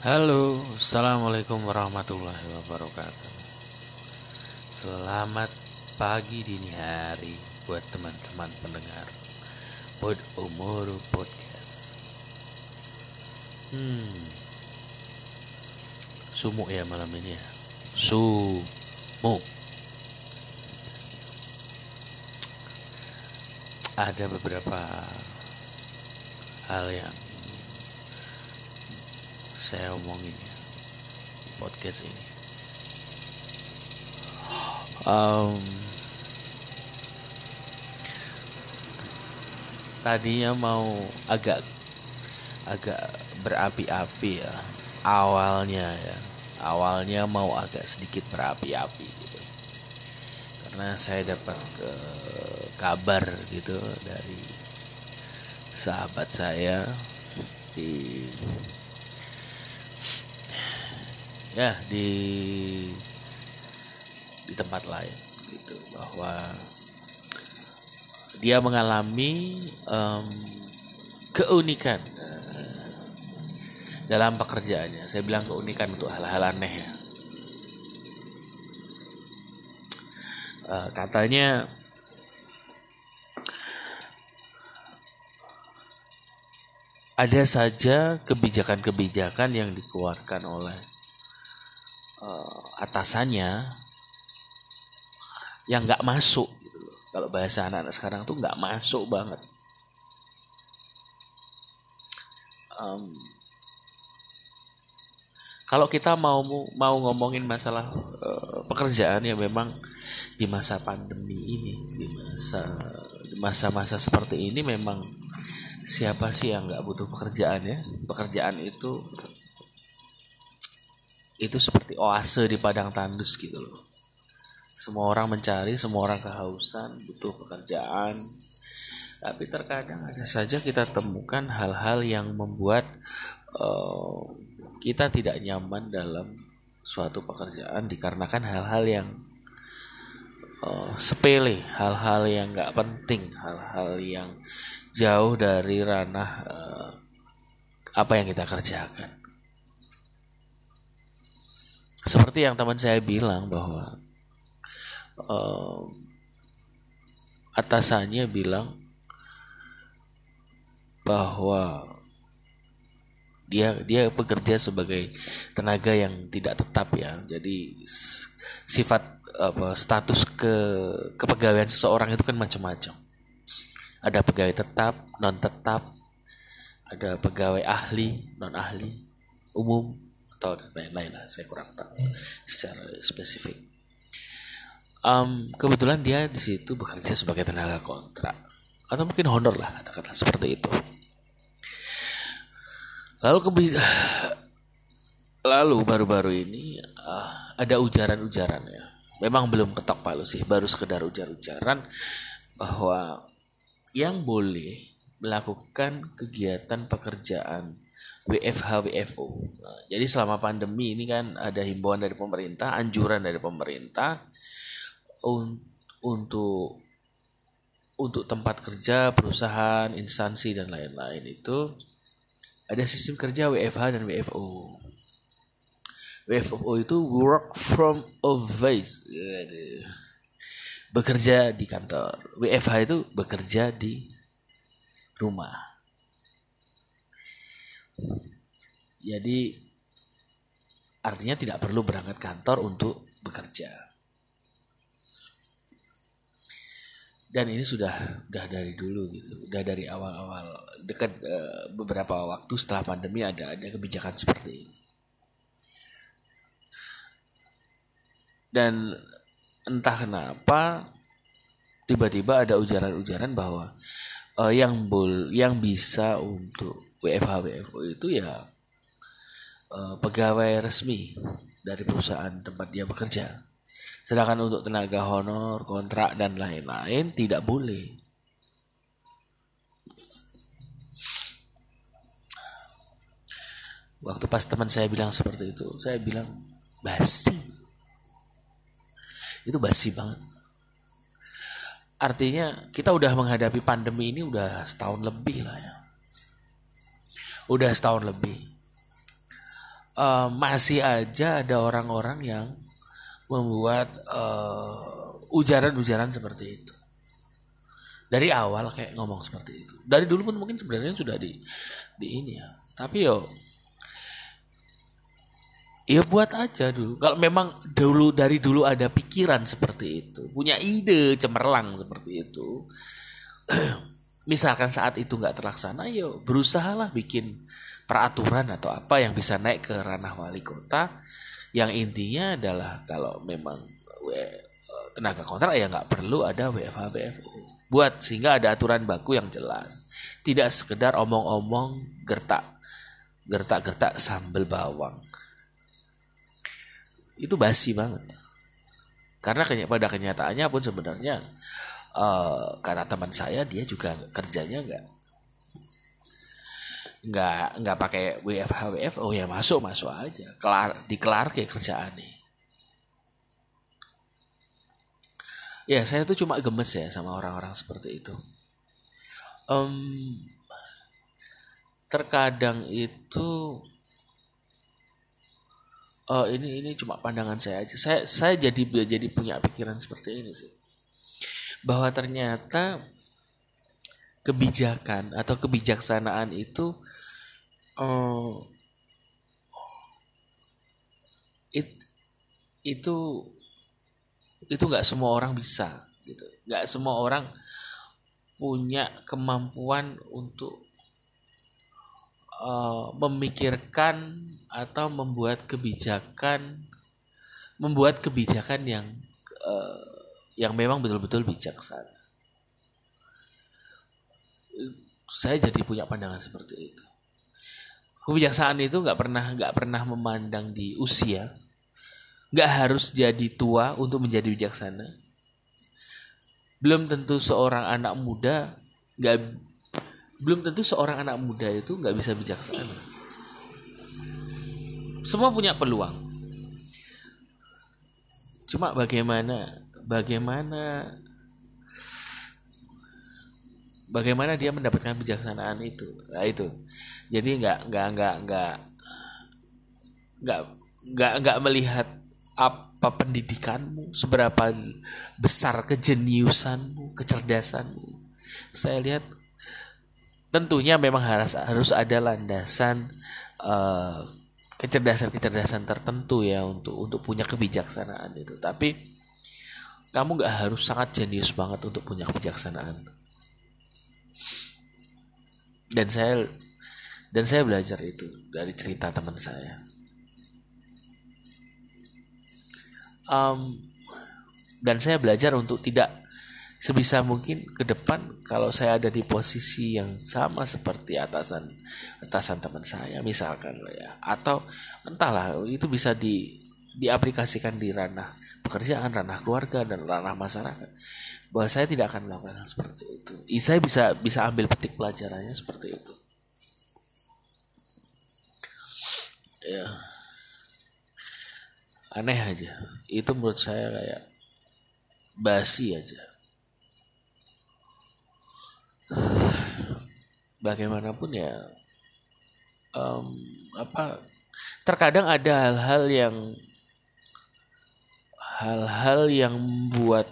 Halo, assalamualaikum warahmatullahi wabarakatuh. Selamat pagi dini hari buat teman-teman pendengar Pod Umuru Podcast. Hmm, sumuk ya malam ini ya. Sumuk. Ada beberapa hal yang saya omongin ya podcast ini. Um, tadinya mau agak agak berapi-api ya awalnya ya awalnya mau agak sedikit berapi-api gitu karena saya dapat uh, kabar gitu dari sahabat saya di ya di di tempat lain gitu bahwa dia mengalami um, keunikan uh, dalam pekerjaannya. Saya bilang keunikan untuk hal-hal aneh ya. Uh, katanya ada saja kebijakan-kebijakan yang dikeluarkan oleh uh, atasannya yang nggak masuk gitu loh. Kalau bahasa anak-anak sekarang tuh nggak masuk banget. Um, kalau kita mau mau ngomongin masalah uh, pekerjaan ya memang di masa pandemi ini, di masa masa-masa seperti ini memang siapa sih yang nggak butuh pekerjaan ya? Pekerjaan itu itu seperti oase di padang tandus gitu loh. Semua orang mencari, semua orang kehausan, butuh pekerjaan. Tapi terkadang ada saja kita temukan hal-hal yang membuat uh, kita tidak nyaman dalam suatu pekerjaan dikarenakan hal-hal yang uh, sepele, hal-hal yang nggak penting, hal-hal yang jauh dari ranah uh, apa yang kita kerjakan seperti yang teman saya bilang bahwa uh, atasannya bilang bahwa dia dia bekerja sebagai tenaga yang tidak tetap ya. Jadi sifat apa status ke kepegawaian seseorang itu kan macam-macam. Ada pegawai tetap non tetap. Ada pegawai ahli non ahli umum atau lain-lain lah saya kurang tahu secara spesifik. Um, kebetulan dia di situ bekerja sebagai tenaga kontrak atau mungkin honor lah katakanlah seperti itu. Lalu kebi lalu baru-baru ini uh, ada ujaran-ujaran ya. Memang belum ketok palu sih baru sekedar ujar-ujaran bahwa yang boleh melakukan kegiatan pekerjaan WFH WFO. Nah, jadi selama pandemi ini kan ada himbauan dari pemerintah, anjuran dari pemerintah un untuk untuk tempat kerja, perusahaan, instansi dan lain-lain itu ada sistem kerja WFH dan WFO. WFO itu work from office. Bekerja di kantor. WFH itu bekerja di rumah. Jadi artinya tidak perlu berangkat kantor untuk bekerja. Dan ini sudah sudah dari dulu gitu, udah dari awal-awal dekat uh, beberapa waktu setelah pandemi ada ada kebijakan seperti ini. Dan entah kenapa tiba-tiba ada ujaran-ujaran bahwa uh, yang bol yang bisa untuk WFH WFO itu ya uh, pegawai resmi dari perusahaan tempat dia bekerja. Sedangkan untuk tenaga honor, kontrak dan lain-lain tidak boleh. Waktu pas teman saya bilang seperti itu, saya bilang basi. Itu basi banget. Artinya kita udah menghadapi pandemi ini udah setahun lebih lah ya udah setahun lebih. Uh, masih aja ada orang-orang yang membuat ujaran ujaran-ujaran seperti itu. Dari awal kayak ngomong seperti itu. Dari dulu pun mungkin sebenarnya sudah di di ini ya. Tapi yo ya buat aja dulu. Kalau memang dulu dari dulu ada pikiran seperti itu punya ide cemerlang seperti itu misalkan saat itu nggak terlaksana yo berusahalah bikin peraturan atau apa yang bisa naik ke ranah wali kota. Yang intinya adalah kalau memang tenaga kontrak ya nggak perlu ada WFH buat sehingga ada aturan baku yang jelas. Tidak sekedar omong-omong gertak gertak-gertak sambal bawang. Itu basi banget. Karena pada kenyataannya pun sebenarnya uh, kata teman saya dia juga kerjanya nggak nggak nggak pakai WFH WFO ya masuk masuk aja. Kelar dikelar kayak kerjaan nih. Ya saya tuh cuma gemes ya sama orang-orang seperti itu. Um, terkadang itu oh ini ini cuma pandangan saya aja. Saya saya jadi jadi punya pikiran seperti ini sih bahwa ternyata kebijakan atau kebijaksanaan itu uh, it, itu itu nggak semua orang bisa gitu. Nggak semua orang punya kemampuan untuk uh, memikirkan atau membuat kebijakan membuat kebijakan yang uh, yang memang betul-betul bijaksana. Saya jadi punya pandangan seperti itu. Kebijaksanaan itu nggak pernah nggak pernah memandang di usia. Nggak harus jadi tua untuk menjadi bijaksana. Belum tentu seorang anak muda nggak belum tentu seorang anak muda itu nggak bisa bijaksana. Semua punya peluang. Cuma bagaimana bagaimana? Bagaimana dia mendapatkan bijaksanaan itu? Nah itu. Jadi nggak nggak nggak nggak nggak nggak nggak melihat apa pendidikanmu seberapa besar kejeniusanmu kecerdasanmu. Saya lihat tentunya memang harus harus ada landasan uh, kecerdasan-kecerdasan tertentu ya untuk untuk punya kebijaksanaan itu. Tapi kamu nggak harus sangat jenius banget untuk punya kebijaksanaan. Dan saya dan saya belajar itu dari cerita teman saya. Um, dan saya belajar untuk tidak sebisa mungkin ke depan kalau saya ada di posisi yang sama seperti atasan atasan teman saya misalkan ya. Atau entahlah itu bisa di diaplikasikan di ranah pekerjaan, ranah keluarga dan ranah masyarakat bahwa saya tidak akan melakukan hal seperti itu. Saya bisa bisa ambil petik pelajarannya seperti itu. Ya. Aneh aja. Itu menurut saya kayak basi aja. Bagaimanapun ya um, apa terkadang ada hal-hal yang hal-hal yang membuat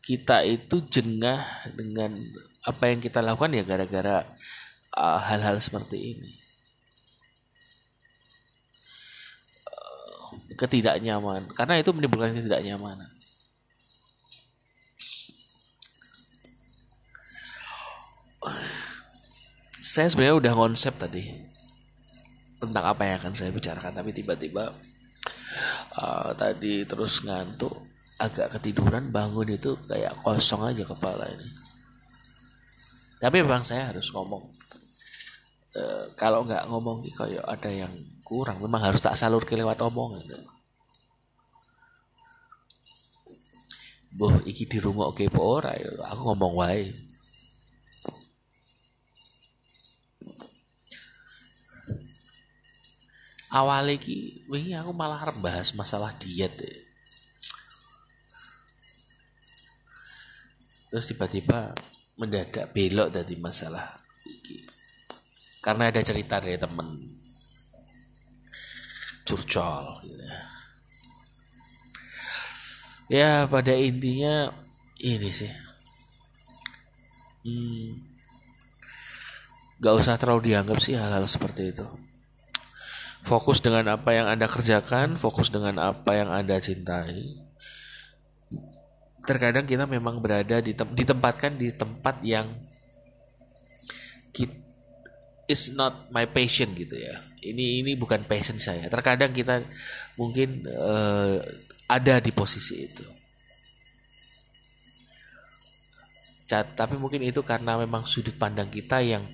kita itu jengah dengan apa yang kita lakukan ya gara-gara uh, hal-hal seperti ini. Uh, ketidaknyaman karena itu menimbulkan ketidaknyamanan. Saya sebenarnya udah konsep tadi tentang apa yang akan saya bicarakan tapi tiba-tiba uh, tadi terus ngantuk agak ketiduran bangun itu kayak kosong aja kepala ini. Tapi memang saya harus ngomong. E, kalau nggak ngomong kayak ada yang kurang. Memang harus tak salur ke lewat omongan. Boh, iki di rumah oke ora ya? Aku ngomong wae awal iki wingi aku malah bahas masalah diet terus tiba-tiba mendadak belok dari masalah ini karena ada cerita dari temen. Curcol gitu ya. ya pada intinya ini sih. Hmm, gak usah terlalu dianggap sih hal-hal seperti itu fokus dengan apa yang anda kerjakan fokus dengan apa yang anda cintai. Terkadang kita memang berada di tem ditempatkan di tempat yang is not my passion gitu ya. Ini ini bukan passion saya. Terkadang kita mungkin uh, ada di posisi itu. Cat, tapi mungkin itu karena memang sudut pandang kita yang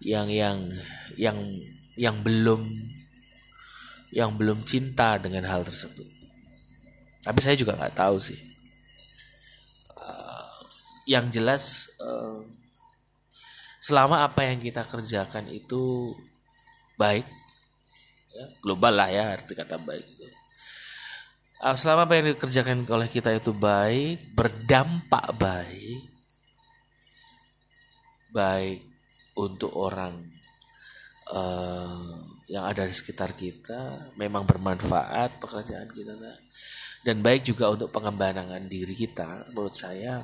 yang yang yang yang belum yang belum cinta dengan hal tersebut. Tapi saya juga nggak tahu sih. Yang jelas uh, selama apa yang kita kerjakan itu baik ya, global lah ya arti kata baik itu. Uh, selama apa yang dikerjakan oleh kita itu baik berdampak baik baik untuk orang uh, yang ada di sekitar kita memang bermanfaat pekerjaan kita dan baik juga untuk pengembangan diri kita menurut saya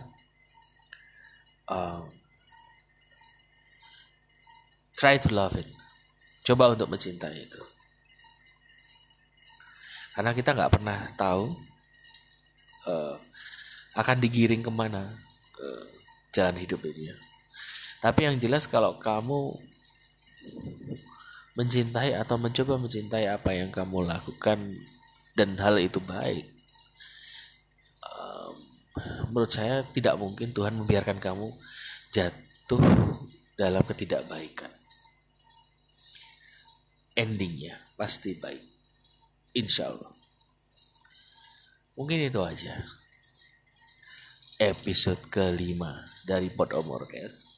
uh, try to love it. Coba untuk mencintai itu. Karena kita nggak pernah tahu uh, akan digiring ke mana uh, jalan hidup ini ya. Tapi yang jelas kalau kamu mencintai atau mencoba mencintai apa yang kamu lakukan dan hal itu baik, menurut saya tidak mungkin Tuhan membiarkan kamu jatuh dalam ketidakbaikan. Endingnya pasti baik. Insya Allah. Mungkin itu aja. Episode kelima dari Pod Omorkes.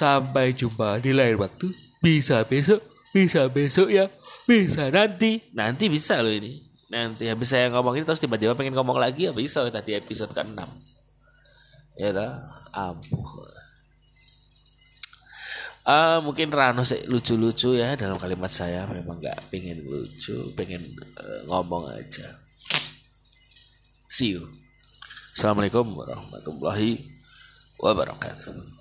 Sampai jumpa di lain waktu. Bisa besok, bisa besok ya, bisa nanti. Nanti bisa loh ini. Nanti habis saya ngomong ini terus tiba-tiba pengen ngomong lagi ya bisa tadi episode ke-6 ya dah ampuh. Uh, mungkin Rano sih lucu-lucu ya dalam kalimat saya memang nggak pengen lucu pengen uh, ngomong aja. See you. Assalamualaikum warahmatullahi wabarakatuh